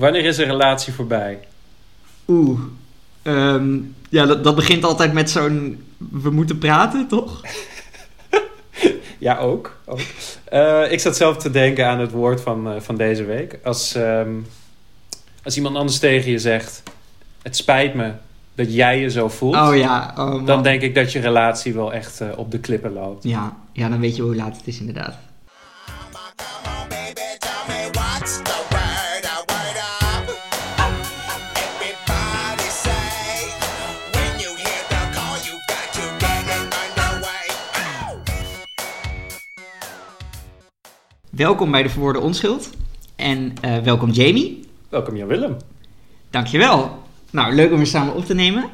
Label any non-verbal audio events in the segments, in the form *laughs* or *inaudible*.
Wanneer is een relatie voorbij? Oeh. Ehm, ja, dat, dat begint altijd met zo'n... We moeten praten, toch? *laughs* Ja, ook. ook. Eh, ik zat zelf te denken aan het woord van, eh, van deze week. Als, ehm, als iemand anders tegen je zegt... Het spijt me dat jij je zo voelt. Oh ja. Oh. Dan denk ik dat je relatie wel echt eh, op de klippen loopt. Ja, ja, dan weet je hoe laat het is inderdaad. Welkom bij de Verwoorde Onschuld. En eh, welkom Jamie. Welkom Jan Willem. Dankjewel. Nou, leuk om weer samen op te nemen.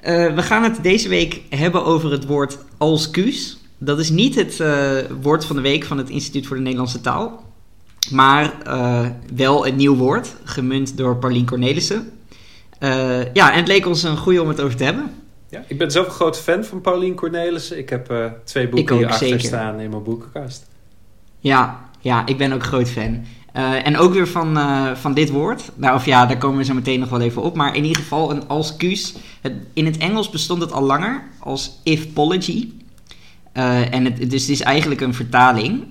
Eh, we gaan het deze week hebben over het woord alscuus. Dat is niet het eh, woord van de week van het Instituut voor de Nederlandse Taal. Maar wel een nieuw woord, gemunt door Paulien Cornelissen. Ja, en het leek ons een goede om het over te hebben. Ja, ik ben zelf een grote fan van Paulien Cornelissen. Ik heb twee boeken ook, hierachter zeker. staan in mijn boekenkast. Ja, ja, ik ben ook groot fan. Eh, en ook weer van, eh, van dit woord. Nou, of ja, daar komen we zo meteen nog wel even op. Maar in ieder geval een. Het, in het Engels bestond het al langer als ifpology. Eh en het, dus het is eigenlijk een vertaling.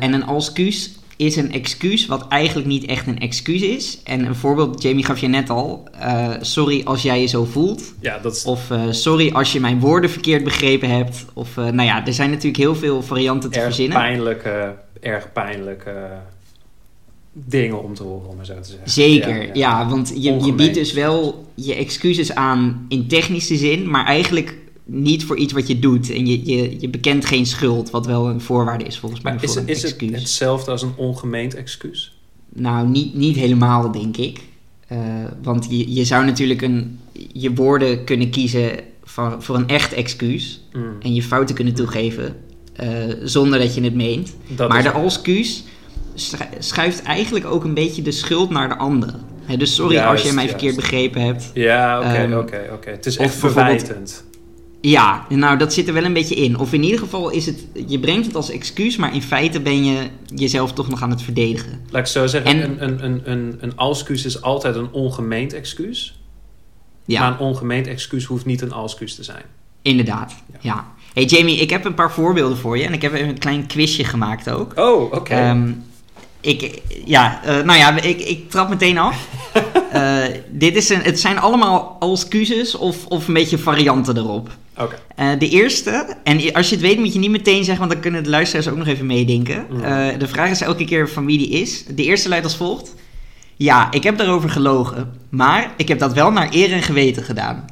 En een alscuus is een excuus wat eigenlijk niet echt een excuus is. En een voorbeeld, Jamie gaf je net al. sorry als jij je zo voelt. Ja, dat is Of sorry als je mijn woorden verkeerd begrepen hebt. Of nou ja, er zijn natuurlijk heel veel varianten te erg verzinnen. pijnlijke, erg pijnlijke dingen om te horen, om maar zo te zeggen. Zeker, ja, Ja, ja. want je, je biedt dus wel je excuses aan in technische zin, maar eigenlijk niet voor iets wat je doet. En je, je, je bekent geen schuld, wat wel een voorwaarde is volgens mij Maar is, voor is het hetzelfde als een ongemeend excuus? Nou, niet, niet helemaal, denk ik. Eh, want je, je zou natuurlijk een, je woorden kunnen kiezen voor, voor een echt excuus. Mm. En je fouten kunnen toegeven zonder dat je het meent. Dat maar is- de alscuus schu- schuift eigenlijk ook een beetje de schuld naar de ander. Dus sorry als je mij juist. verkeerd begrepen hebt. Ja, oké, Ehm, oké, oké. Het is echt verwijtend. Ja, nou dat zit er wel een beetje in. Of in ieder geval is het, je brengt het als excuus, maar in feite ben je jezelf toch nog aan het verdedigen. Laat ik zo zeggen, En- een, een, een, een, een alscuus is altijd een ongemeend excuus. Ja, Maar een ongemeend excuus hoeft niet een alscuus te zijn. inderdaad. Ja. Hey Jamie, ik heb een paar voorbeelden voor je en ik heb even een klein quizje gemaakt ook. Oh, oké. Ehm, ik, ja, eh, nou ja, ik, ik trap meteen af. *laughs* Eh, dit is een, het zijn allemaal excuses of, of een beetje varianten erop. Oké. Eh, de eerste, en als je het weet moet je niet meteen zeggen, want dan kunnen de luisteraars ook nog even meedenken. Eh, de vraag is elke keer van wie die is. De eerste luidt als volgt. Ja, ik heb daarover gelogen, maar ik heb dat wel naar eer en geweten gedaan.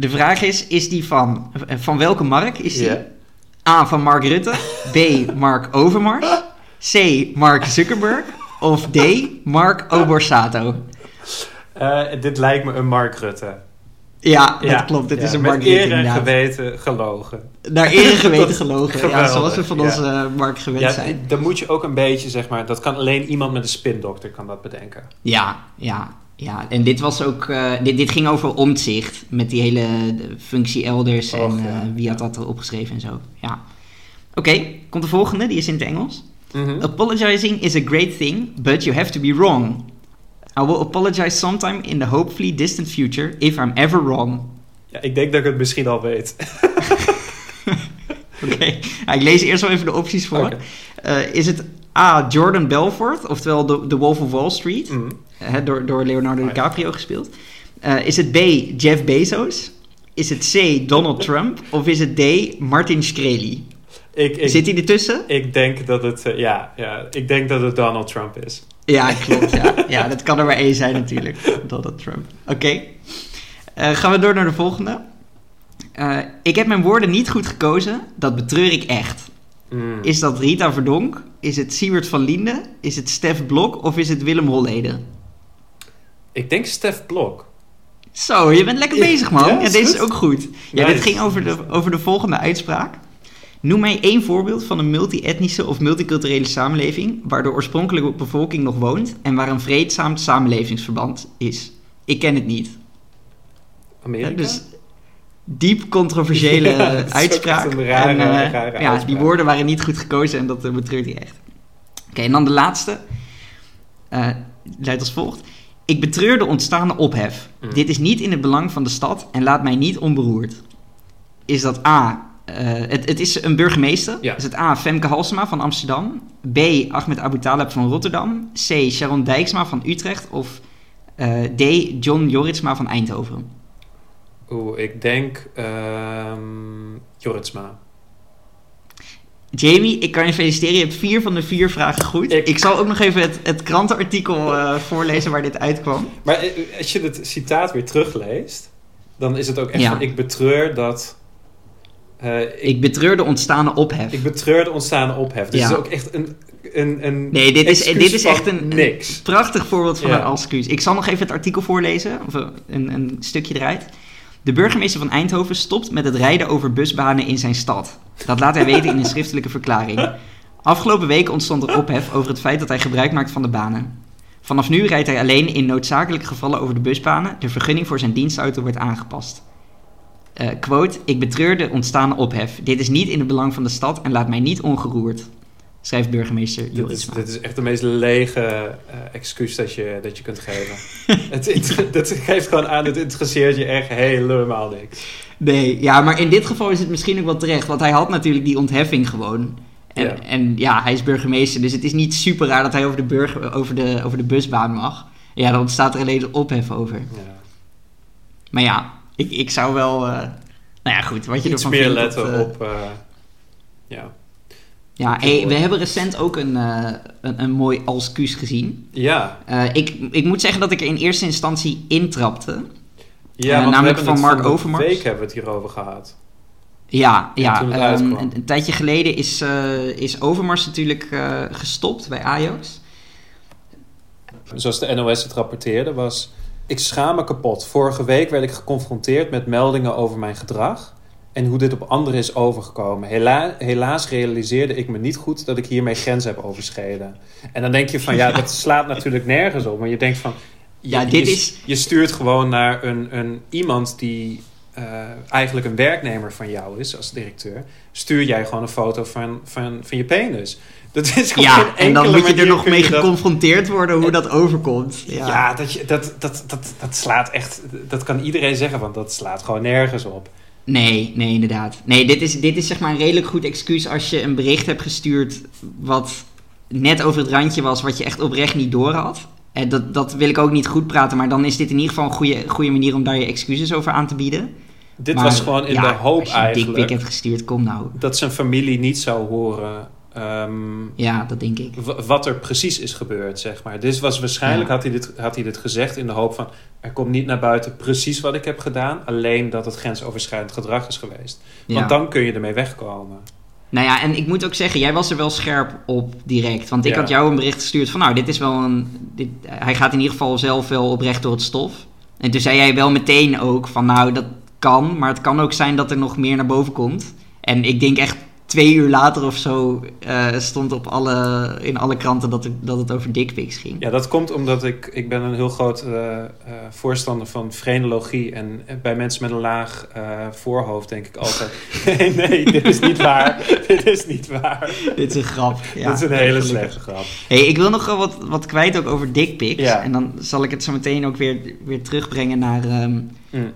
De vraag is, is die van, van welke Mark is die? Ja. A, van Mark Rutte. B, Mark Overmars. C, Mark Zuckerberg. Of D, Mark Oborsato. Eh, dit lijkt me een Mark Rutte. Ja, Ja, dat klopt. Ja, is een Mark Rutte inderdaad. geweten gelogen. Naar eer en *laughs* geweten Dat- gelogen. Ja, geweldig, zoals we van ja. onze Mark gewend Ja, zijn. dan moet je ook een beetje, zeg maar, dat kan alleen iemand met een spindokter kan dat bedenken. Ja, ja, ja. En dit was ook... eh, dit, dit ging over omzicht. Met die hele de functie elders. En eh, ja, wie had dat er opgeschreven en zo. Ja. Oké, komt de volgende. Die is in het Engels. Mhm. Apologizing is a great thing, but you have to be wrong. I will apologize sometime in the hopefully distant future if I'm ever wrong. Ja, ik denk dat ik het misschien al weet. *laughs* Oké, nou, ik lees eerst wel even de opties voor. Eh, is het A. Jordan Belfort, oftewel The Wolf of Wall Street, Mhm. Hè, door, door Leonardo ja. DiCaprio gespeeld? Eh, is het B. Jeff Bezos? Is het C. Donald Trump? Of is het D. Martin Shkreli? Ik, ik, Zit hij ertussen? ik denk dat het, eh, ja, ja, ik denk dat het Donald Trump is. Ja, *laughs* klopt. Ja. ja, dat kan er maar één zijn natuurlijk. Donald Trump. Oké. Eh, gaan we door naar de volgende. Ik heb mijn woorden niet goed gekozen. Dat betreur ik echt. Mm. Is dat Rita Verdonk? Is het Siewert van Linden? Is het Stef Blok? Of is het Willem Holleder? Ik denk Stef Blok. Zo, je bent lekker bezig, man. ja, is deze is ook goed. Ja, Nice. dit ging over de, over de volgende uitspraak. Noem mij één voorbeeld van een multi-etnische of multiculturele samenleving... waar de oorspronkelijke bevolking nog woont... en waar een vreedzaam samenlevingsverband is. Ik ken het niet. Amerika? Ja, dus diep controversiële *laughs* Ja, uitspraak. echt een rare- en, eh, rare ja, die woorden waren niet goed gekozen en dat uh, betreurt hij echt. Oké, en dan de laatste. Eh, luidt als volgt. Ik betreur de ontstaande ophef. Mm. Dit is niet in het belang van de stad en laat mij niet onberoerd. Is dat A... eh, het, het is een burgemeester. Ja. Is het A. Femke Halsema van Amsterdam? B. Ahmed Abu Taleb van Rotterdam? C. Sharon Dijksma van Utrecht? Of eh, D. John Joritsma van Eindhoven? Oeh, ik denk ehm Joritsma. Jamie, ik kan je feliciteren. Je hebt vier van de vier vragen goed. Ik, Ik- zal ook nog even het, het krantenartikel eh, voorlezen waar dit uitkwam. Maar eh, als je het citaat weer terugleest, dan is het ook echt Ja. van, ik betreur dat... eh, ik, Ik betreur de ontstaande ophef. ik betreur de ontstaande ophef. Dus Ja. het is ook echt een... een, een Nee, dit is, dit is echt een, prachtig voorbeeld van Ja. een excuus. Ik zal nog even het artikel voorlezen, of een, een stukje eruit. De burgemeester van Eindhoven stopt met het rijden over busbanen in zijn stad. Dat laat hij weten in een schriftelijke verklaring. Afgelopen week ontstond er ophef over het feit dat hij gebruik maakt van de banen. Vanaf nu rijdt hij alleen in noodzakelijke gevallen over de busbanen. De vergunning voor zijn dienstauto wordt aangepast. Eh, quote, ik betreur de ontstaande ophef. Dit is niet in het belang van de stad en laat mij niet ongeroerd. Schrijft burgemeester Dit is, Joritsma. dit is echt de meest lege eh, excuus dat je, dat je kunt geven. *laughs* het, het, dat geeft gewoon aan, het interesseert je echt helemaal niks. Nee, ja, maar in dit geval is het misschien ook wel terecht. Want hij had natuurlijk die ontheffing gewoon. En Ja. en, ja hij is burgemeester. Dus het is niet super raar dat hij over de, burger, over de, over de busbaan mag. Ja, dan ontstaat er alleen ophef over. Ja. Maar ja, ik, ik zou wel... eh, nou ja, goed, wat je Iets ervan meer vindt, letten dat, eh, op... ja. Ja, hey, we hebben recent ook een, eh, een, een mooi alscuus gezien. Ja, Eh, ik, ik moet zeggen dat ik er in eerste instantie intrapte. ja want namelijk van het Mark Overmars. week hebben we het hierover gehad. Ja, Ja, uitkwam. een, een tijdje geleden is, is Overmars natuurlijk gestopt bij Ajax. Zoals de NOS het rapporteerde was... Ik schaam me kapot. Vorige week werd ik geconfronteerd met meldingen over mijn gedrag... en hoe dit op anderen is overgekomen. Hela- helaas realiseerde ik me niet goed dat ik hiermee grenzen heb overschreden. En dan denk je van, ja, Ja. *laughs* dat slaat natuurlijk nergens op. Maar je denkt van... Ja, je, dit je, is- Je stuurt gewoon naar een, een, iemand die eh, eigenlijk een werknemer van jou is als directeur. Stuur jij gewoon een foto van, van, van je penis. Dat is gewoon Ja, en dan moet je er nog mee dat- geconfronteerd worden hoe dat overkomt. Ja, ja, dat, je, dat, dat, dat, dat slaat echt. Dat kan iedereen zeggen, want dat slaat gewoon nergens op. Nee, nee, inderdaad. Nee, dit is, dit is zeg maar een redelijk goed excuus als je een bericht hebt gestuurd wat net over het randje was, wat je echt oprecht niet door had. En dat, dat wil ik ook niet goed praten, maar dan is dit in ieder geval een goede, goede manier om daar je excuses over aan te bieden. Dit Maar, was gewoon in ja, de hoop als je eigenlijk dikpik hebt gestuurd, kom nou. dat zijn familie niet zou horen ehm, Ja, dat denk ik. wat er precies is gebeurd, zeg maar. Dus was waarschijnlijk Ja. had, hij dit, had hij dit gezegd in de hoop van... er komt niet naar buiten precies wat ik heb gedaan... alleen dat het grensoverschrijdend gedrag is geweest. Ja. Want dan kun je ermee wegkomen. Nou ja, en ik moet ook zeggen, jij was er wel scherp op direct. Want ik Ja. had jou een bericht gestuurd van, nou, dit is wel een... Dit, hij gaat in ieder geval zelf wel oprecht door het stof. En toen zei jij wel meteen ook van, nou, dat kan. Maar het kan ook zijn dat er nog meer naar boven komt. En ik denk echt twee uur later of zo eh, stond op alle, in alle kranten dat, er, dat het over dickpics ging. Ja, dat komt omdat ik, ik ben een heel groot eh, eh, voorstander van frenologie. En bij mensen met een laag voorhoofd denk ik altijd... *laughs* *laughs* nee, nee, dit is niet waar. *laughs* dit is niet waar. Dit is een grap. Ja, dit is een hele slechte grap. Hey, ik wil nog wel wat, wat kwijt ook over dickpics. Ja. En dan zal ik het zo meteen ook weer, weer terugbrengen naar... ehm, Mm.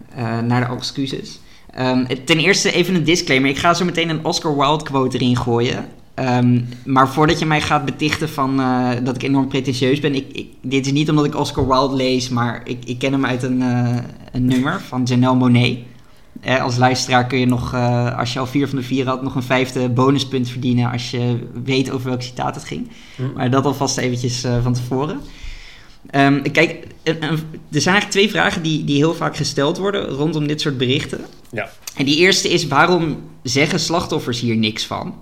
naar de excuses. Ehm, ten eerste even een disclaimer. Ik ga zo meteen een Oscar Wilde quote erin gooien. Ehm, maar voordat je mij gaat betichten van eh, dat ik enorm pretentieus ben. Ik, ik, dit is niet omdat ik Oscar Wilde lees, maar ik, ik ken hem uit een, eh, een nummer van Janelle Monet. Eh, als luisteraar kun je nog, als je al vier van de vier had, nog een vijfde bonuspunt verdienen als je weet over welk citaat het ging. Hm. Maar dat alvast eventjes van tevoren. Ehm, kijk, er zijn eigenlijk twee vragen die, die heel vaak gesteld worden rondom dit soort berichten. Ja. En die eerste is, waarom zeggen slachtoffers hier niks van?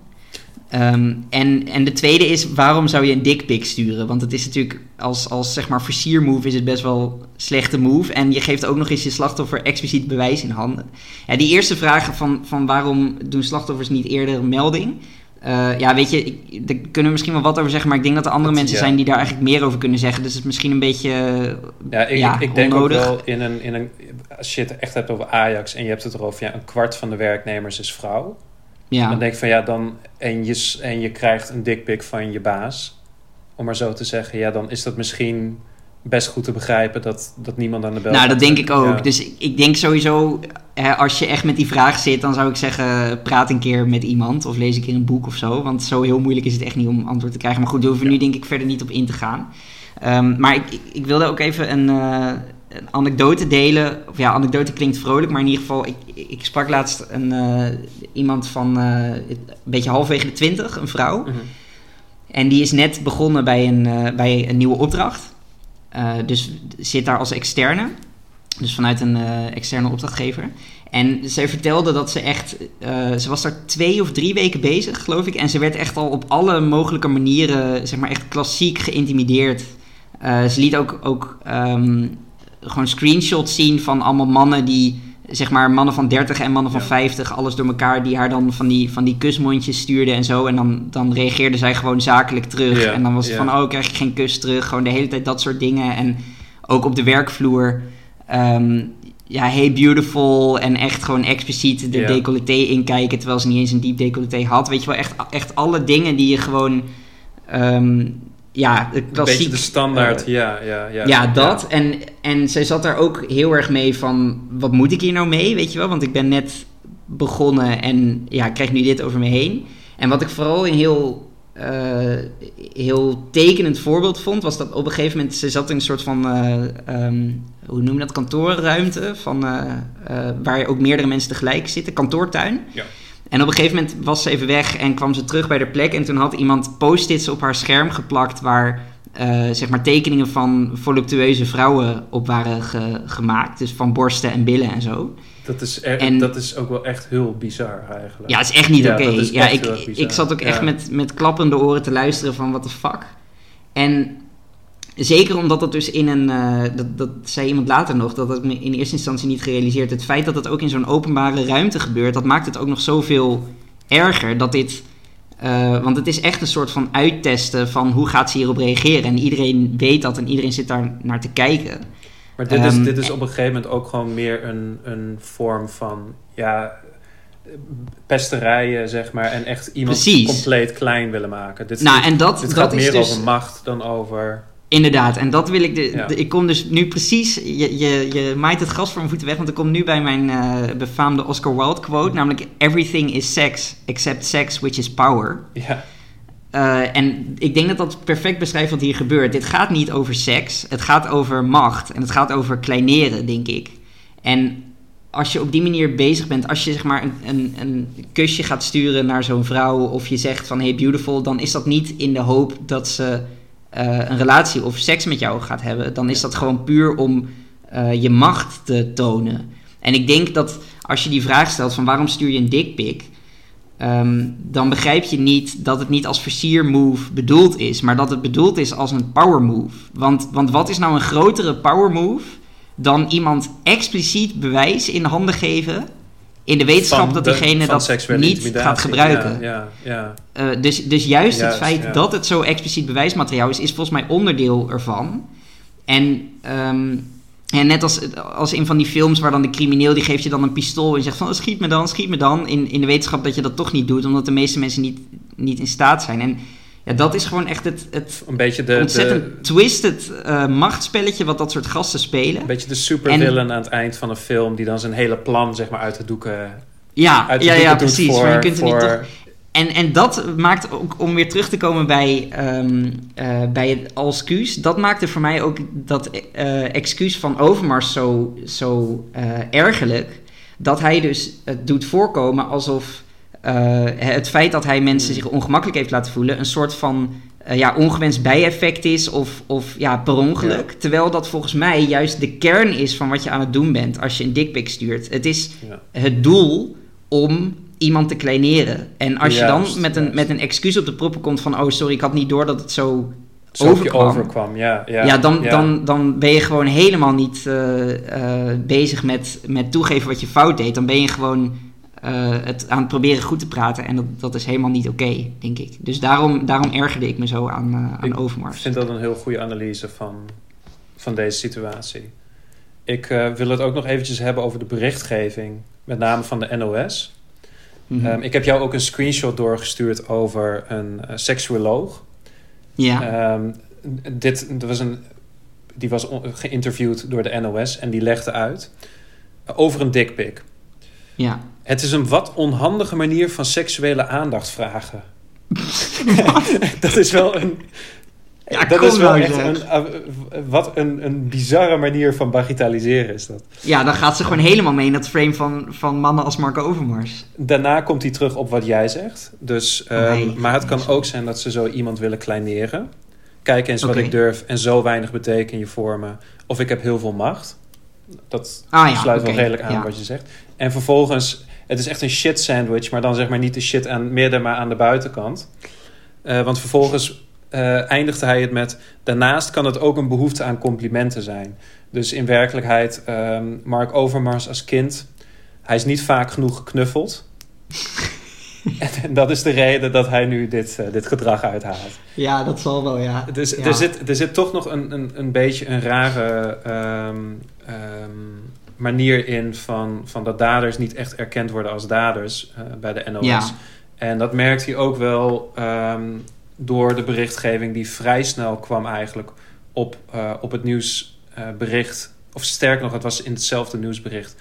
Ehm, en, en de tweede is, waarom zou je een dickpic sturen? Want het is natuurlijk, als, als zeg maar versiermove is het best wel slechte move. En je geeft ook nog eens je slachtoffer expliciet bewijs in handen. Ja, die eerste vraag van, van waarom doen slachtoffers niet eerder een melding? Eh, ja, weet je, ik, daar kunnen we misschien wel wat over zeggen, maar ik denk dat er andere Dat- mensen ja. zijn die daar eigenlijk meer over kunnen zeggen. Dus het is misschien een beetje. Ja, ik, Ja, ik, ik denk ook wel in een, in een... Als je het echt hebt over Ajax en je hebt het erover... Ja, een kwart van de werknemers is vrouw. ja. Dan denk ik van ja, dan... En je, en je krijgt een dikpik van je baas. om maar zo te zeggen, ja, dan is dat misschien best goed te begrijpen dat, dat niemand aan de bel Nou, dat denk ik ook. Ja. Dus ik, ik denk sowieso, hè, als je echt met die vraag zit, dan zou ik zeggen, praat een keer met iemand of lees een keer een boek of zo. Want zo heel moeilijk is het echt niet om antwoord te krijgen. Maar goed, daar hoeven we nu denk ik verder niet op in te gaan. Ehm, maar ik, ik, ik wilde ook even een, eh, een anekdote delen. Of ja, anekdote klinkt vrolijk, maar in ieder geval, ik, ik sprak laatst een, eh, iemand van eh, een beetje halfwege de twintig, een vrouw. Mhm. En die is net begonnen bij een, bij een nieuwe opdracht. Eh, dus zit daar als externe. Dus vanuit een eh, externe opdrachtgever. En zij vertelde dat ze echt... eh, ze was daar twee of drie weken bezig, geloof ik. En ze werd echt al op alle mogelijke manieren... zeg maar echt klassiek geïntimideerd. Ze liet ook, ook ehm, gewoon screenshots zien van allemaal mannen die... zeg maar mannen van 30 en mannen van Ja. 50... alles door elkaar, die haar dan van die, van die kusmondjes stuurden en zo. En dan, dan reageerde zij gewoon zakelijk terug. Ja, En dan was het ja. van, oh, krijg ik geen kus terug. Gewoon de hele tijd dat soort dingen. En ook op de werkvloer... ehm, ja, hey beautiful en echt gewoon expliciet de decolleté inkijken terwijl ze niet eens een diep decolleté had. Weet je wel, echt, echt alle dingen die je gewoon, ehm, ja, de klassiek... beetje de standaard, eh, ja, ja, ja. ja, dat. En, en zij zat daar ook heel erg mee van, wat moet ik hier nou mee, weet je wel? Want ik ben net begonnen en ja, ik krijg nu dit over me heen. En wat ik vooral een heel, eh, heel tekenend voorbeeld vond, was dat op een gegeven moment, ze zat in een soort van, eh, ehm, hoe noem je dat, kantoorruimte, van, waar ook meerdere mensen tegelijk zitten, kantoortuin. Ja. En op een gegeven moment was ze even weg en kwam ze terug bij de plek. En toen had iemand post-its op haar scherm geplakt waar eh, zeg maar tekeningen van voluptueuze vrouwen op waren ge- gemaakt. Dus van borsten en billen en zo. Dat is, er- En- dat is ook wel echt heel bizar eigenlijk. Ja, het is echt niet Ja, oké. Ja, ik, ik zat ook echt met, met klappende oren te luisteren van what the fuck. En zeker omdat dat dus in een... eh, dat, dat zei iemand later nog, dat had ik me in eerste instantie niet gerealiseerd. Het feit dat het ook in zo'n openbare ruimte gebeurt, dat maakt het ook nog zoveel erger. Dat dit... eh, want het is echt een soort van uittesten van hoe gaat ze hierop reageren. En iedereen weet dat en iedereen zit daar naar te kijken. Maar dit, is, Ehm, dit is op een gegeven moment ook gewoon meer een, een vorm van, ja, pesterijen, zeg maar. En echt iemand Precies. compleet klein willen maken. Dit, Nou, dit- en dat, dit dat gaat is meer dus... over macht dan over... Inderdaad, en dat wil ik. De, Ja. de- ik kom dus nu precies. Je, je, je maait het gras voor mijn voeten weg, want ik kom nu bij mijn eh, befaamde Oscar Wilde quote, namelijk: Everything is sex, except sex, which is power. Ja, Eh, en ik denk dat dat perfect beschrijft wat hier gebeurt. Dit gaat niet over seks, het gaat over macht en het gaat over kleineren, denk ik. En als je op die manier bezig bent, als je zeg maar een, een, een kusje gaat sturen naar zo'n vrouw of je zegt van hey beautiful, dan is dat niet in de hoop dat ze een relatie of seks met jou gaat hebben. Dan is dat gewoon puur om eh, je macht te tonen. En ik denk dat als je die vraag stelt van waarom stuur je een dickpic, Ehm, dan begrijp je niet dat het niet als versiermove bedoeld is, maar dat het bedoeld is als een power move. Want, want wat is nou een grotere power move dan iemand expliciet bewijs in handen geven in de wetenschap Van dat diegene dat niet gaat gebruiken? Ja, ja, ja. Eh, dus, dus juist, Juist, het feit dat het zo expliciet bewijsmateriaal is, is volgens mij onderdeel ervan. En, ehm, en net als, als in van die films waar dan de crimineel die geeft je dan een pistool en zegt van "Oh, schiet me dan, schiet me dan. In, in de wetenschap dat je dat toch niet doet, omdat de meeste mensen niet, niet in staat zijn. En ja, dat is gewoon echt het, het Een beetje de, ontzettend de, twisted eh, machtsspelletje wat dat soort gasten spelen. een beetje de supervillain aan het eind van een film... die dan zijn hele plan zeg maar, uit de doeken, Ja, uit de ja, doeken ja precies. voor... maar je kunt er niet toch En, en dat maakt ook, om weer terug te komen bij, ehm, eh, bij het excuus, dat maakte voor mij ook dat eh, excuus van Overmars zo, zo ergerlijk. Dat hij dus het doet voorkomen alsof eh, het feit dat hij mensen zich ongemakkelijk heeft laten voelen, een soort van eh, ja, ongewenst bijeffect is of, of ja, per ongeluk. Terwijl dat volgens mij juist de kern is van wat je aan het doen bent als je een dickpic stuurt. Het is Ja. het doel om iemand te kleineren. En als je dan met een, met een excuus op de proppen komt van... oh, sorry, ik had niet door dat het zo... Overkwam. overkwam. Ja, ja, Ja, dan, ja. Dan, dan ben je gewoon helemaal niet eh, bezig met, met toegeven wat je fout deed. Dan ben je gewoon eh, het aan het proberen goed te praten. En dat, dat is helemaal niet oké, denk ik. Dus daarom, daarom ergerde ik me zo aan, eh, aan Ik Overmars. Ik vind dat een heel goede analyse van, van deze situatie. Ik eh, wil het ook nog eventjes hebben over de berichtgeving, met name van de NOS. Mhm. Ehm, ik heb jou ook een screenshot doorgestuurd over een seksuoloog. Ja. Ehm, dit, was een, die was geïnterviewd door de NOS en die legde uit over een dickpic. Ja. Het is een wat onhandige manier van seksuele aandacht vragen. *laughs* dat is wel een. Ja, dat is wel nou, echt een. uh, wat een, een bizarre manier van bagitaliseren is dat. ja, dan gaat ze gewoon helemaal mee in dat frame van, van mannen als Marco Overmars. Daarna komt hij terug op wat jij zegt. Dus, ehm, Nee. maar het kan ook zijn dat ze zo iemand willen kleineren. Kijk eens wat ik durf en zo weinig beteken je voor me. Of ik heb heel veel macht. Dat Ah ja, sluit wel redelijk aan ja. wat je zegt. En vervolgens, het is echt een shit sandwich, maar dan zeg maar niet de shit aan midden, maar aan de buitenkant. Eh, want vervolgens eh, eindigde hij het met: daarnaast kan het ook een behoefte aan complimenten zijn. Dus in werkelijkheid, ehm, Mark Overmars als kind, hij is niet vaak genoeg geknuffeld. *laughs* en dat is de reden dat hij nu dit, eh, dit gedrag uithaalt. Ja, dat zal wel, ja. Dus Ja. er, zit, er zit toch nog een, een, een beetje een rare ehm, ehm, manier in van, van dat daders niet echt erkend worden als daders eh, bij de NOS. Ja. En dat merkt hij ook wel ehm, door de berichtgeving die vrij snel kwam eigenlijk op, eh, op het nieuwsbericht. of sterk nog, het was in hetzelfde nieuwsbericht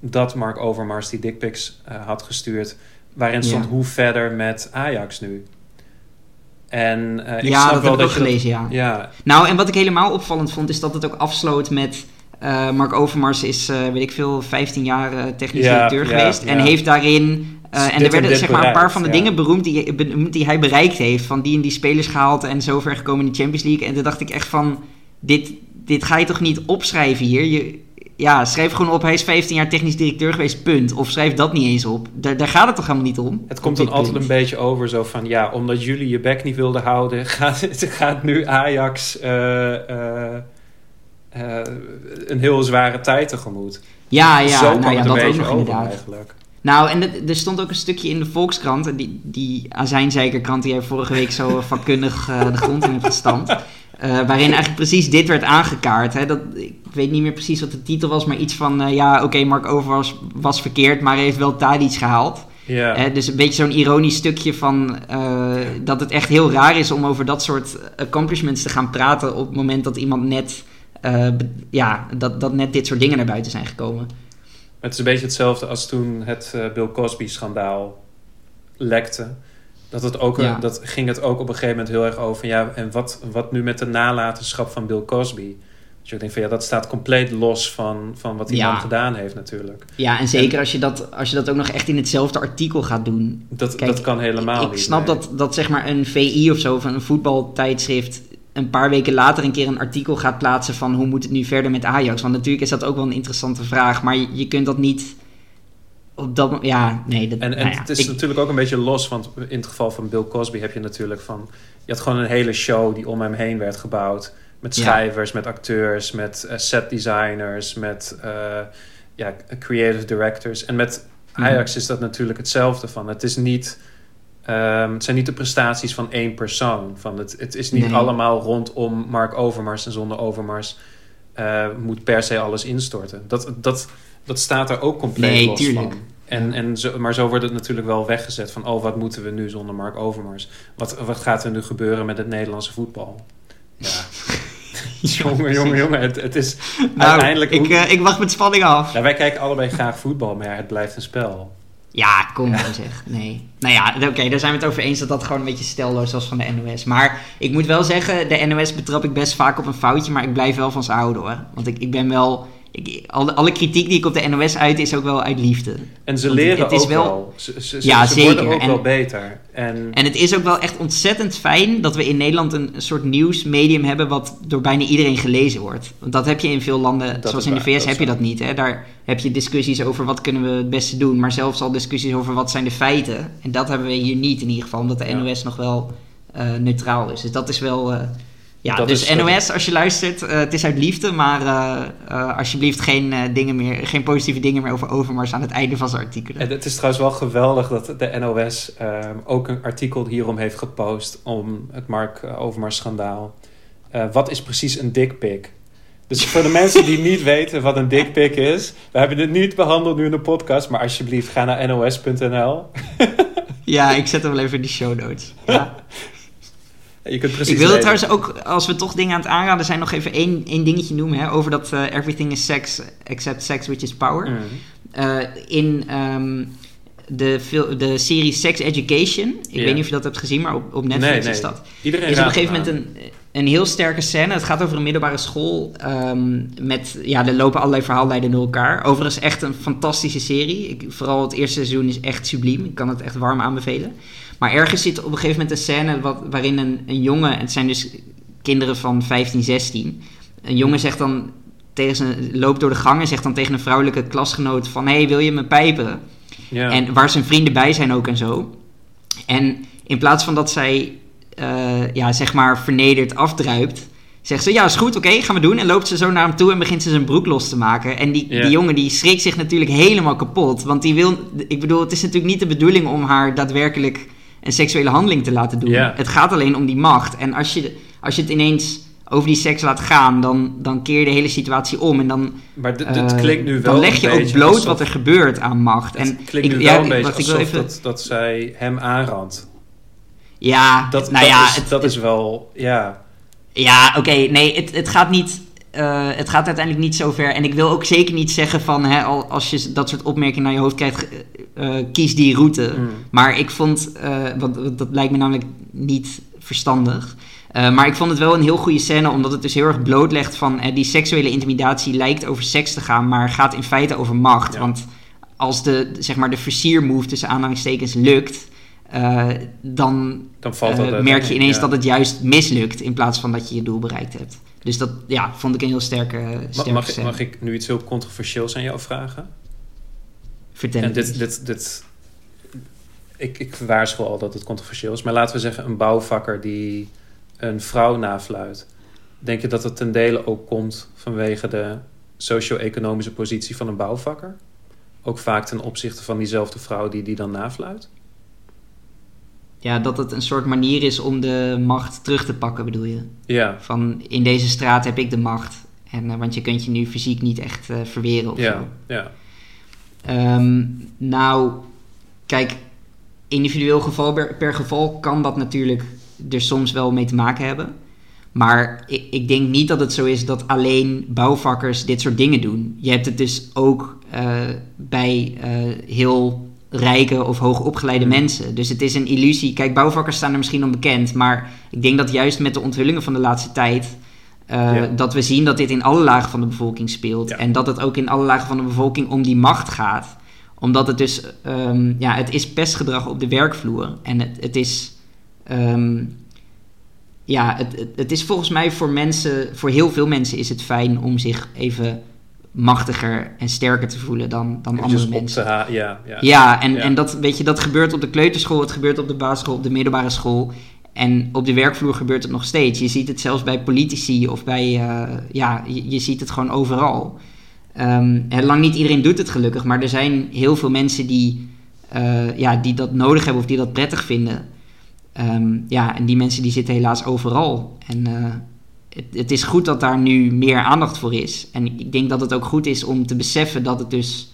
dat Mark Overmars die dickpics eh had gestuurd. Waarin stond Ja. hoe verder met Ajax nu. En ik ja, snap dat wel heb ik ook dat- gelezen, ja. ja, Nou, en wat ik helemaal opvallend vond, is dat het ook afsloot met... eh, Mark Overmars is, eh, weet ik veel, 15 jaar eh, technisch Ja, directeur ja, geweest. En heeft daarin... eh, en er werden zeg maar een paar van de ja. dingen beroemd die, die hij bereikt heeft. Van die en die spelers gehaald en zover gekomen in de Champions League. En toen dacht ik echt van, dit, dit ga je toch niet opschrijven hier? Je, ja, schrijf gewoon op, hij is 15 jaar technisch directeur geweest, punt. Of schrijf dat niet eens op. Daar, daar gaat het toch helemaal niet om? het komt dan altijd punt. een beetje over zo van... ja, omdat jullie je bek niet wilden houden... *laughs* gaat, gaat nu Ajax eh, eh, eh, een heel zware tijd tegemoot. Ja, ja, zo nou ja, dat ook nog inderdaad. eigenlijk. Nou, en er stond ook een stukje in de Volkskrant, en die, die azijnzeikerkrant die jij vorige week zo vakkundig eh, de grond in hebt gestampt. *laughs* eh, waarin eigenlijk precies dit werd aangekaart. Hè? Dat, ik weet niet meer precies wat de titel was, maar iets van... eh, ja, oké, Mark Over was, was verkeerd, maar heeft wel Tadic gehaald. Ja. Hè, dus een beetje zo'n ironisch stukje van eh, dat het echt heel raar is om over dat soort accomplishments te gaan praten op het moment dat iemand net, eh, ja, dat, dat net dit soort dingen naar buiten zijn gekomen. Het is een beetje hetzelfde als toen het eh, Bill Cosby-schandaal lekte. Dat, het ook, Ja. dat ging het ook op een gegeven moment heel erg over. Ja, en wat, wat nu met de nalatenschap van Bill Cosby? Dus ik denk van ja, dat staat compleet los van, van wat die Ja. man gedaan heeft natuurlijk. Ja, en zeker als je, dat, als je dat ook nog echt in hetzelfde artikel gaat doen. Dat, Kijk, dat kan helemaal ik, ik niet. snap nee. dat, dat zeg maar een VI of zo van een voetbaltijdschrift een paar weken later een keer een artikel gaat plaatsen van hoe moet het nu verder met Ajax. Want natuurlijk is dat ook wel een interessante vraag, maar je, je kunt dat niet op dat ja, nee. Dat, En, en nou ja, het is ik- natuurlijk ook een beetje los, want in het geval van Bill Cosby heb je natuurlijk van... Je had gewoon een hele show die om hem heen werd gebouwd. Met Ja. schrijvers, met acteurs, met eh, set designers, met eh, ja, creative directors. En met Mhm. Ajax is dat natuurlijk hetzelfde van. Het is niet... ehm, het zijn niet de prestaties van één persoon. Van het, het is niet Nee. allemaal rondom Mark Overmars en zonder Overmars eh, moet per se alles instorten. Dat, dat, dat staat er ook compleet Nee, los tuurlijk. van. En, en zo, maar zo wordt het natuurlijk wel weggezet van... oh, wat moeten we nu zonder Mark Overmars? Wat, wat gaat er nu gebeuren met het Nederlandse voetbal? Ja, *laughs* *laughs* jongen, jongen, jongen. Het, het is nou, uiteindelijk... ik, eh, ik wacht met spanning af. ja, wij kijken allebei graag voetbal, maar ja, het blijft een spel. Ja, kom dan zeg. Nee. Nou ja, oké, daar zijn we het over eens dat dat gewoon een beetje stelloos was van de NOS. Maar ik moet wel zeggen, de NOS betrap ik best vaak op een foutje, maar ik blijf wel van ze houden hoor. Want ik, ik ben wel... Ik, alle, alle kritiek die ik op de NOS uit is ook wel uit liefde. En ze leren het is ook wel- wel. Ze, ze, ze- Ja, ze worden ook En- wel beter. En, En het is ook wel echt ontzettend fijn dat we in Nederland een soort nieuwsmedium hebben wat door bijna iedereen gelezen wordt. Want dat heb je in veel landen, Dat zoals in de VS heb je dat niet. Hè? Daar heb je discussies over wat kunnen we het beste doen, maar zelfs al discussies over wat zijn de feiten. En dat hebben we hier niet in ieder geval, omdat de Ja. NOS nog wel eh, neutraal is. Dus dat is wel... eh, ja, Dat dus is- NOS, als je luistert, eh, het is uit liefde, maar eh, eh, alsjeblieft geen, dingen meer, geen positieve dingen meer over Overmars aan het einde van zijn artikelen. En het is trouwens wel geweldig dat de NOS ehm, ook een artikel hierom heeft gepost om het Mark Overmars schandaal. Wat is precies een dickpic? Dus voor de mensen die niet *laughs* weten wat een dickpic is, we hebben dit niet behandeld nu in de podcast, maar alsjeblieft ga naar nos.nl. Ja, ik zet hem wel even in de show notes. Ja. *laughs* Je kunt precies Ik wilde trouwens ook, als we toch dingen aan het aanraden zijn, nog even één, één dingetje noemen. Hè, over dat eh, everything is sex except sex which is power. Mm. Eh, in ehm, de, de serie Sex Education, ik weet niet of je dat hebt gezien, maar op, op Netflix Nee, nee. is dat. Iedereen is op een gegeven moment een, een heel sterke scène. Het gaat over een middelbare school. ehm, met, ja, er lopen allerlei verhaallijnen door elkaar. Overigens echt een fantastische serie. Ik, vooral het eerste seizoen is echt subliem. Ik kan het echt warm aanbevelen. Maar ergens zit op een gegeven moment een scène wat, waarin een, een jongen... Het zijn dus kinderen van 15, 16. Een jongen zegt dan tegen zijn, loopt door de gang en zegt dan tegen een vrouwelijke klasgenoot van... Hé, hey, wil je me pijpen? En waar zijn vrienden bij zijn ook en zo. En in plaats van dat zij, eh, ja, zeg maar, vernederd afdruipt, zegt ze, ja, is goed, oké, gaan we doen. En loopt ze zo naar hem toe en begint ze zijn broek los te maken. En die, Ja. die jongen, die schrikt zich natuurlijk helemaal kapot. Want die wil, ik bedoel, het is natuurlijk niet de bedoeling om haar daadwerkelijk een seksuele handeling te laten doen. Ja. Het gaat alleen om die macht. En als je, als je het ineens over die seks laat gaan, dan, dan keer je de hele situatie om. En dan, maar dit, eh, dit klinkt nu wel dan leg je ook bloot alsof- wat er gebeurt aan macht. En Het klinkt ik, nu ja, wel een beetje ik wil even... dat, dat zij hem aanrandt. Ja, Dat, nou dat, ja, is, het, dat is wel... Ja, ja oké, nee, het, het gaat niet. eh, het gaat uiteindelijk niet zo ver. En ik wil ook zeker niet zeggen van hè, al, als je dat soort opmerkingen naar je hoofd krijgt, eh, kies die route. Mm. Maar ik vond, want want dat lijkt me namelijk niet verstandig. Maar ik vond het wel een heel goede scène, omdat het dus heel erg blootlegt van die seksuele intimidatie lijkt over seks te gaan, maar gaat in feite over macht. Ja. Want als de, zeg maar, de versiermove tussen aanhalingstekens lukt, eh, dan dan valt eh, dat merk je ineens ja. dat het juist mislukt in plaats van dat je je doel bereikt hebt. Dus dat ja, vond ik een heel sterke, sterke Mag, mag ik nu iets heel controversieels aan jou vragen? Vertel En het dit, dit, dit, ik, ik waarschuw al dat het controversieel is. Maar laten we zeggen een bouwvakker die een vrouw nafluit. Denk je dat het ten dele ook komt vanwege de socio-economische positie van een bouwvakker? Ook vaak ten opzichte van diezelfde vrouw die die dan nafluit? Ja, dat het een soort manier is om de macht terug te pakken, bedoel je? Ja, Van in deze straat heb ik de macht. En, eh, want je kunt je nu fysiek niet echt eh, verweren of zo. ja, ja. Ehm, nou, kijk, individueel geval per, per geval kan dat natuurlijk er soms wel mee te maken hebben. Maar ik, ik denk niet dat het zo is dat alleen bouwvakkers dit soort dingen doen. Je hebt het dus ook eh, bij heel rijke of hoogopgeleide Hmm. mensen. Dus het is een illusie. Kijk, bouwvakkers staan er misschien onbekend. Maar ik denk dat juist met de onthullingen van de laatste tijd... eh, Ja. dat we zien dat dit in alle lagen van de bevolking speelt. Ja. En dat het ook in alle lagen van de bevolking om die macht gaat. Omdat het dus... ehm, ja, het is pestgedrag op de werkvloer. En het, het is... ehm, ja, het, het, het is volgens mij voor mensen, voor heel veel mensen is het fijn om zich even machtiger en sterker te voelen dan, dan andere mensen. ja, ja. Ja, en, Ja. en dat, weet je, dat gebeurt op de kleuterschool, het gebeurt op de basisschool, op de middelbare school. En op de werkvloer gebeurt het nog steeds. Je ziet het zelfs bij politici of bij, eh, ja, je, je ziet het gewoon overal. En lang niet iedereen doet het gelukkig, maar er zijn heel veel mensen die, eh, ja, die dat nodig hebben of die dat prettig vinden. Ehm, ja, en die mensen die zitten helaas overal. En eh, het, het is goed dat daar nu meer aandacht voor is. En ik denk dat het ook goed is om te beseffen dat het dus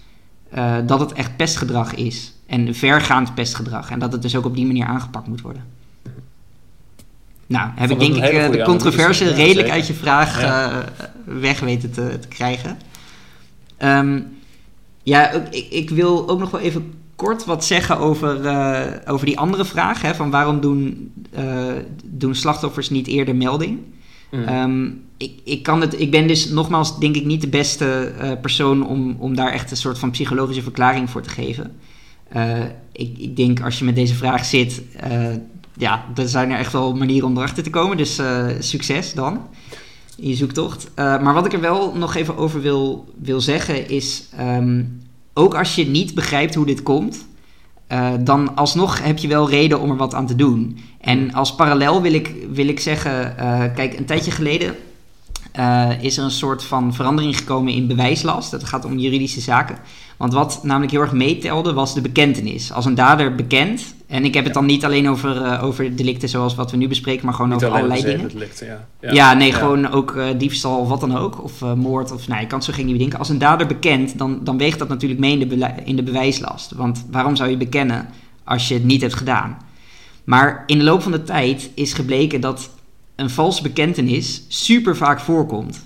eh, dat het echt pestgedrag is. En vergaand pestgedrag. En dat het dus ook op die manier aangepakt moet worden. Nou, heb ik denk ik eh, de controverse. Ja, redelijk zeker. uit je vraag Ja. eh, weg weten te, te krijgen. Ehm, ja, ik, ik wil ook nog wel even kort wat zeggen over, over die andere vraag. Hè, van waarom doen, doen slachtoffers niet eerder melding? Mm. Ehm, ik, ik, kan het, ik ben dus nogmaals denk ik niet de beste eh, persoon om, om daar echt een soort van psychologische verklaring voor te geven. Eh, ik, ik denk als je met deze vraag zit, eh, ja, er zijn er echt wel manieren om erachter te komen. Dus succes dan in je zoektocht. Maar wat ik er wel nog even over wil, wil zeggen is, ehm, ook als je niet begrijpt hoe dit komt, dan alsnog heb je wel reden om er wat aan te doen. En als parallel wil ik, wil ik zeggen, eh, kijk, een tijdje geleden eh, is er een soort van verandering gekomen in bewijslast. Het gaat om juridische zaken. Want wat namelijk heel erg meetelde, was de bekentenis. Als een dader bekend, en ik heb het dan niet alleen over, eh, over delicten zoals wat we nu bespreken, maar gewoon Niet over allerlei dingen. delicten, ja. Ja, nee, gewoon ook diefstal of wat dan ook. Of moord, of nou, je kan het zo geen nieuwe denken. Als een dader bekend, dan, dan weegt dat natuurlijk mee in de, in de bewijslast. Want waarom zou je bekennen als je het niet hebt gedaan? Maar in de loop van de tijd is gebleken dat een valse bekentenis super vaak voorkomt.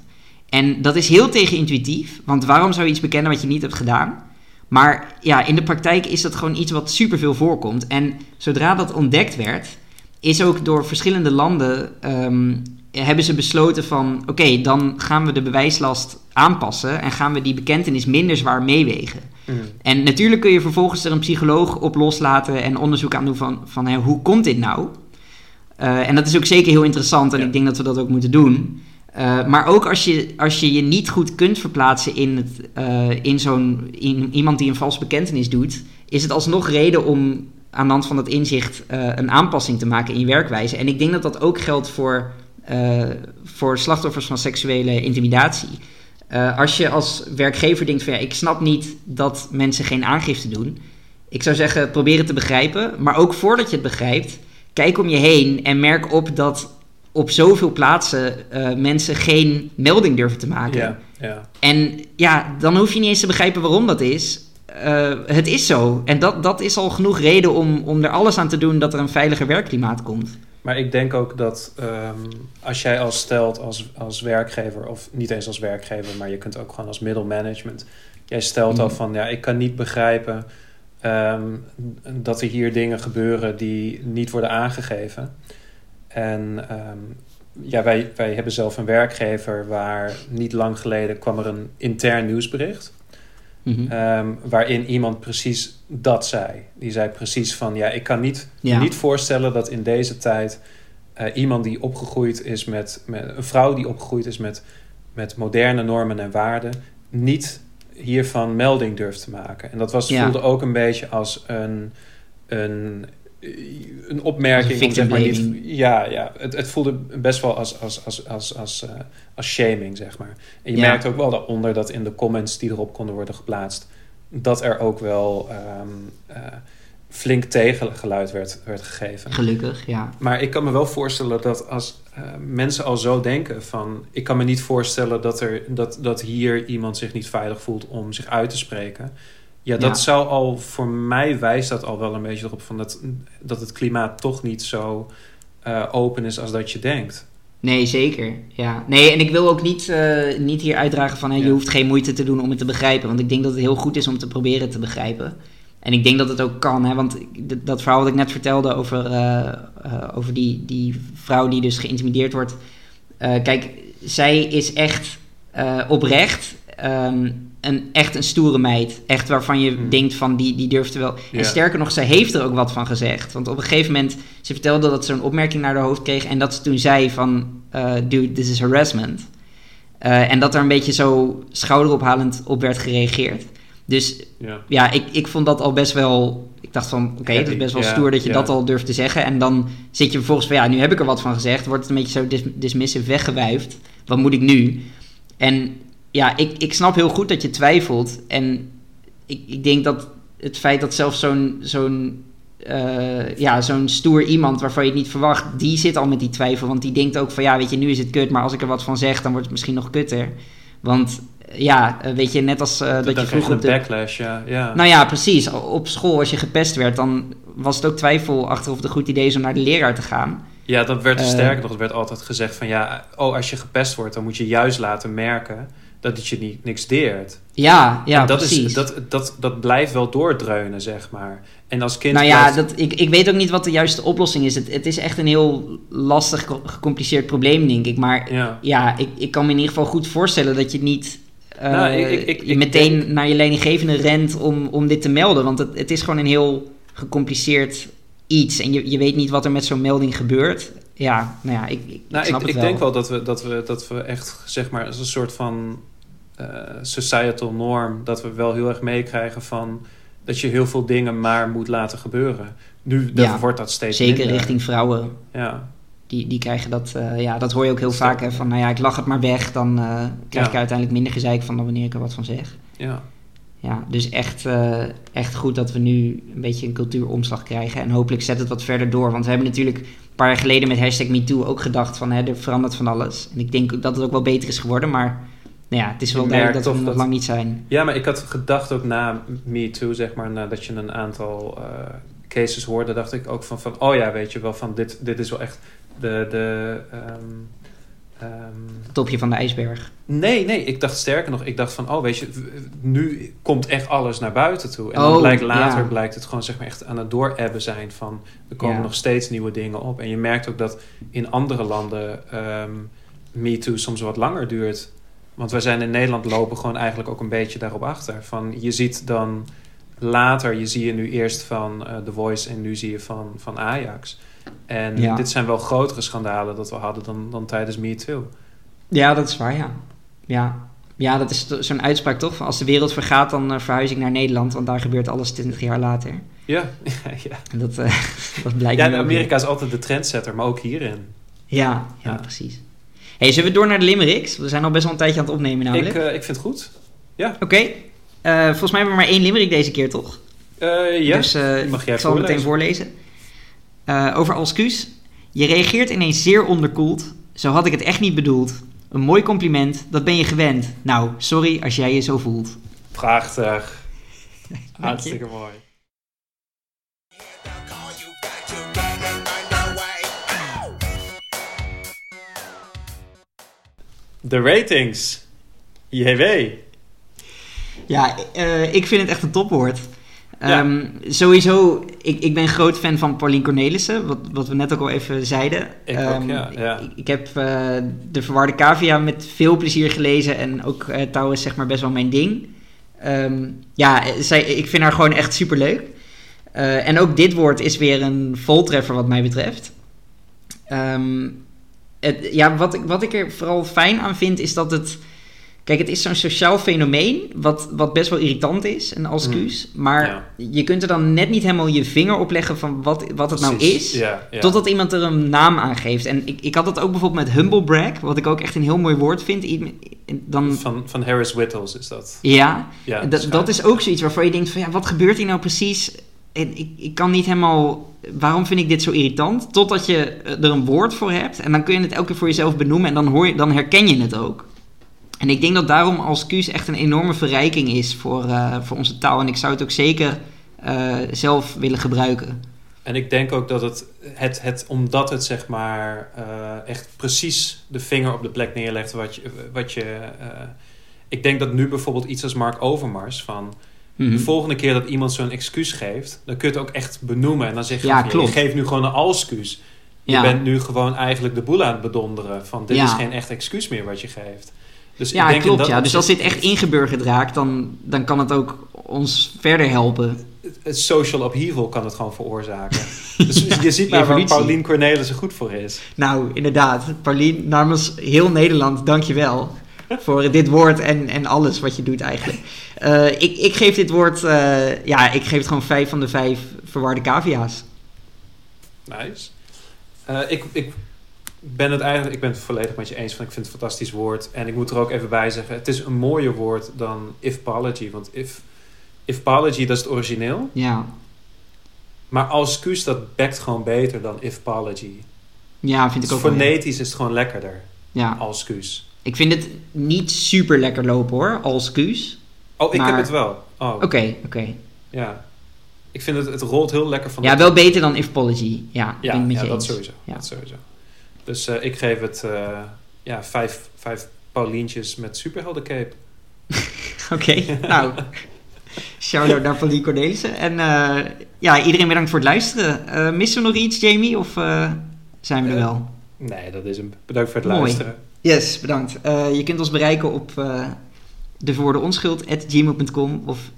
En dat is heel tegenintuïtief, want waarom zou je iets bekennen wat je niet hebt gedaan? Maar ja, in de praktijk is dat gewoon iets wat superveel voorkomt. En zodra dat ontdekt werd, is ook door verschillende landen ehm, hebben ze besloten van oké, dan gaan we de bewijslast aanpassen en gaan we die bekentenis minder zwaar meewegen. Mm. En natuurlijk kun je vervolgens er een psycholoog op loslaten en onderzoek aan doen van, van hè, hoe komt dit nou? Eh, en dat is ook zeker heel interessant en Ja. ik denk dat we dat ook moeten doen. Eh, maar ook als je, als je je niet goed kunt verplaatsen in, het, eh, in zo'n in iemand die een valse bekentenis doet, is het alsnog reden om aan de hand van dat inzicht een aanpassing te maken in je werkwijze. En ik denk dat dat ook geldt voor, voor slachtoffers van seksuele intimidatie. Eh, als je als werkgever denkt van ja, ik snap niet dat mensen geen aangifte doen. Ik zou zeggen, probeer het te begrijpen. Maar ook voordat je het begrijpt, kijk om je heen en merk op dat op zoveel plaatsen eh, mensen geen melding durven te maken. Ja, ja. En ja, dan hoef je niet eens te begrijpen waarom dat is. Eh, het is zo. En dat, dat is al genoeg reden om, om er alles aan te doen dat er een veiliger werkklimaat komt. Maar ik denk ook dat ehm, als jij als stelt als, als werkgever, of niet eens als werkgever, maar je kunt ook gewoon als middelmanagement. Jij stelt al Mhm. van ja, ik kan niet begrijpen ehm, dat er hier dingen gebeuren die niet worden aangegeven. En ehm, ja, wij, wij hebben zelf een werkgever waar niet lang geleden kwam er een intern nieuwsbericht. Mhm. Waarin iemand precies dat zei. Die zei precies van ja, ik kan niet, Ja. niet voorstellen dat in deze tijd eh, iemand die opgegroeid is met, met een vrouw die opgegroeid is met, met moderne normen en waarden, niet hiervan melding durft te maken. En dat was, Ja. voelde ook een beetje als een, een, een opmerking. Als een om, zeg maar, niet, ja, ja het, het voelde best wel als, als, als, als, als, eh, als shaming, zeg maar. En je Ja. merkt ook wel daaronder dat in de comments die erop konden worden geplaatst, dat er ook wel ehm, eh, flink tegengeluid werd, werd gegeven. Gelukkig, ja. Maar ik kan me wel voorstellen dat als eh, mensen al zo denken van... ik kan me niet voorstellen dat, er, dat, dat hier iemand zich niet veilig voelt om zich uit te spreken. Ja, dat Ja. zou al, voor mij wijst dat al wel een beetje erop van dat, dat het klimaat toch niet zo eh, open is als dat je denkt. Nee, zeker. Ja. Nee, en ik wil ook niet, eh, niet hier uitdragen van hè, je hoeft geen moeite te doen om het te begrijpen. Want ik denk dat het heel goed is om te proberen te begrijpen. En ik denk dat het ook kan, hè, want dat verhaal wat ik net vertelde over, eh, eh, over die, die vrouw die dus geïntimideerd wordt. Kijk, zij is echt oprecht ehm, een, echt een stoere meid. Echt waarvan je Hmm. denkt van die, die durft wel. Ja. En sterker nog, zij heeft er ook wat van gezegd. Want op een gegeven moment, ze vertelde dat ze een opmerking naar haar hoofd kreeg. En dat ze toen zei van, eh, dude, this is harassment. Eh, en dat er een beetje zo schouderophalend op werd gereageerd. Dus Ja. ja, ik, ik vond dat al best wel. Ik dacht van, oké, het is best wel Ja, stoer dat je dat al durft te zeggen. En dan zit je vervolgens van, ja, nu heb ik er wat van gezegd. Wordt het een beetje zo dis dismissive weggewuifd. Wat moet ik nu? En ja, ik, ik snap heel goed dat je twijfelt. En ik, ik denk dat het feit dat zelfs zo'n zo'n eh, ja, zo'n stoer iemand waarvan je het niet verwacht, die zit al met die twijfel. Want die denkt ook van, ja, weet je, nu is het kut. Maar als ik er wat van zeg, dan wordt het misschien nog kutter. Want eh, ja, eh, weet je, net als eh, dat je vroeger op de... backlash, ja. ja. Nou ja, precies. Op school, als je gepest werd, dan was het ook twijfel achter of het een goed idee is om naar de leraar te gaan. Ja, dat werd Eh, sterker nog. Het werd altijd gezegd van ja, oh, als je gepest wordt, dan moet je juist laten merken dat het je niet, niks deert. Ja, ja, en dat, precies. is, dat, dat, dat blijft wel doordreunen, zeg maar. En als kind. nou ja, blijft- dat, ik, ik weet ook niet wat de juiste oplossing is. Het, het is echt een heel lastig, ge- gecompliceerd probleem, denk ik. Maar Ja. ja, ik, ik kan me in ieder geval goed voorstellen dat je niet eh, Nou, ik- ik- ik- ik meteen denk- naar je leidinggevende rent om, om dit te melden. Want het, het is gewoon een heel gecompliceerd iets. En je, je weet niet wat er met zo'n melding gebeurt. Ja, nou ja, ik, ik, Nou, ik snap denk wel dat we, dat, we, dat we echt, zeg maar, als een soort van societal norm, dat we wel heel erg meekrijgen van dat je heel veel dingen maar moet laten gebeuren. Nu Ja, wordt dat steeds Zeker minder. richting vrouwen. Ja, Die, die krijgen dat, eh, ja, dat hoor je ook heel vaak. Hè, van, nou ja, ik lach het maar weg. Dan eh, krijg Ja. ik uiteindelijk minder gezeik van dan wanneer ik er wat van zeg. ja. Ja, dus echt, eh, echt goed dat we nu een beetje een cultuuromslag krijgen. En hopelijk zet het wat verder door. Want we hebben natuurlijk een paar jaar geleden met hashtag MeToo ook gedacht van... Hè, er verandert van alles. En ik denk dat het ook wel beter is geworden. Maar nou ja, het is wel duidelijk dat we nog dat- lang niet zijn. Ja, maar ik had gedacht ook na Me Too, zeg maar, nadat je een aantal eh, cases hoorde, dacht ik ook van, van oh ja, weet je wel, van dit, dit is wel echt de... de ehm, Topje van de ijsberg. nee, nee, ik dacht sterker nog, ik dacht van, oh weet je, nu komt echt alles naar buiten toe. En Oh, dan blijkt later, ja. blijkt het gewoon zeg maar echt aan het doorebben zijn van, er komen Ja. nog steeds nieuwe dingen op. En je merkt ook dat in andere landen ehm MeToo soms wat langer duurt. Want wij zijn in Nederland lopen gewoon eigenlijk ook een beetje daarop achter. Van, je ziet dan later, je zie je nu eerst van eh The Voice en nu zie je van, van Ajax. En Ja. dit zijn wel grotere schandalen dat we hadden dan, dan tijdens MeToo. Ja, dat is waar, ja. Ja, ja dat is zo'n uitspraak toch? Als de wereld vergaat, dan eh, verhuis ik naar Nederland. Want daar gebeurt alles 20 jaar later. Ja, *laughs* ja. En dat, eh, *laughs* dat blijkt ja Amerika is altijd de trendsetter, maar ook hierin. ja, Ja. precies. Hey, zullen we door naar de limericks? We zijn al best wel een tijdje aan het opnemen namelijk. Ik, eh, ik vind het goed. Oké, eh, volgens mij hebben we maar één limerick deze keer, toch? Eh, ja, Dus eh, mag jij ik zal het meteen voorlezen? over Alscuus. Je reageert ineens zeer onderkoeld. Zo had ik het echt niet bedoeld. Een mooi compliment, dat ben je gewend. Nou, sorry als jij je zo voelt. Prachtig. *laughs* Hartstikke mooi. De ratings. JW. Ja, eh, ik vind het echt een topwoord. Ja. Ehm, sowieso, ik, ik ben groot fan van Paulien Cornelissen, wat, wat we net ook al even zeiden. Ik ook, Ehm, ja, ja. Ik, ik heb eh, De Verwarde Cavia met veel plezier gelezen en ook eh Touw is zeg maar best wel mijn ding. Ehm, ja, zij, ik vind haar gewoon echt superleuk. Eh en ook dit woord is weer een voltreffer wat mij betreft. Het, ja, wat ik, wat ik er vooral fijn aan vind is dat het... Kijk, het is zo'n sociaal fenomeen wat, wat best wel irritant is, een excuus. Maar Ja. je kunt er dan net niet helemaal je vinger op leggen van wat, wat het nou is. Ja, ja. Totdat iemand er een naam aan geeft. En ik, ik had dat ook bijvoorbeeld met humble brag, wat ik ook echt een heel mooi woord vind. Dan, Van, van Harris Whittles is dat. ja, Ja, dat, dat is ook zoiets waarvan je denkt van ja, wat gebeurt hier nou precies? En ik, ik kan niet helemaal, waarom vind ik dit zo irritant? Totdat je er een woord voor hebt en dan kun je het elke keer voor jezelf benoemen en dan, hoor je, dan herken je het ook. En ik denk dat daarom als Q's echt een enorme verrijking is voor, eh, voor onze taal. En ik zou het ook zeker eh, zelf willen gebruiken. En ik denk ook dat het, het, het omdat het zeg maar eh, echt precies de vinger op de plek neerlegt wat je. Wat je eh, ik denk dat nu bijvoorbeeld iets als Mark Overmars van. Mhm. De volgende keer dat iemand zo'n excuus geeft, dan kun je het ook echt benoemen. En dan zeg je, Ja, je geeft nu gewoon een alscuus. Je bent nu gewoon eigenlijk de boel aan het bedonderen. Van dit Ja. is geen echt excuus meer wat je geeft. Dus ik denk klopt. dat Ja. Dus als dit echt ingeburgerd raakt, dan, dan kan het ook ons verder helpen. het social upheaval kan het gewoon veroorzaken. *laughs* dus je ziet maar waar Evolutie. Paulien Cornelissen goed voor is. Nou, inderdaad. Paulien, namens heel Nederland, dankjewel voor dit woord en, en alles wat je doet eigenlijk. Eh, ik, ik geef dit woord, eh, ja, ik geef het gewoon vijf van de vijf verwarde cavia's. Nice. Eh, ik, ik ben het eigenlijk, ik ben het volledig met je eens van ik vind het een fantastisch woord. En ik moet er ook even bij zeggen, het is een mooier woord dan ifpology. Want if, ifpology, dat is het origineel. Ja, Maar als dat bekt gewoon beter dan ifpology. ja vind ik Dus ook wel. fonetisch is het gewoon lekkerder Ja, als. Ik vind het niet super lekker lopen hoor, als Q's. Oh, ik Maar- heb het wel. Oh, Oké, oké. ja. Ik vind het, het rolt heel lekker van Ja, wel beter dan Ifpology. Ja, Ja, ik met ja dat eens. sowieso. Ja. Dat sowieso. Dus eh, ik geef het eh, ja, vijf, vijf Paulientjes met superheldencape. *laughs* Oké, nou. *laughs* Shout-out naar Pauline Cornelissen. En eh, ja, iedereen bedankt voor het luisteren. Missen we nog iets, Jamie? Of zijn we er wel? Nee, dat is hem. Bedankt voor het Mooi. luisteren. Yes, bedankt. Eh, je kunt ons bereiken op eh de woorden onschuld, gmail.com of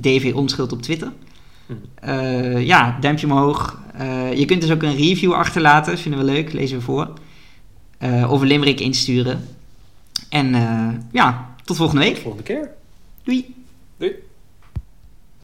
dvonschuld op Twitter. Hm. Eh, ja, duimpje omhoog. Je kunt dus ook een review achterlaten, vinden we leuk, lezen we voor. Of een limerick insturen. En ja, tot volgende week. Volgende keer. Doei! Doei.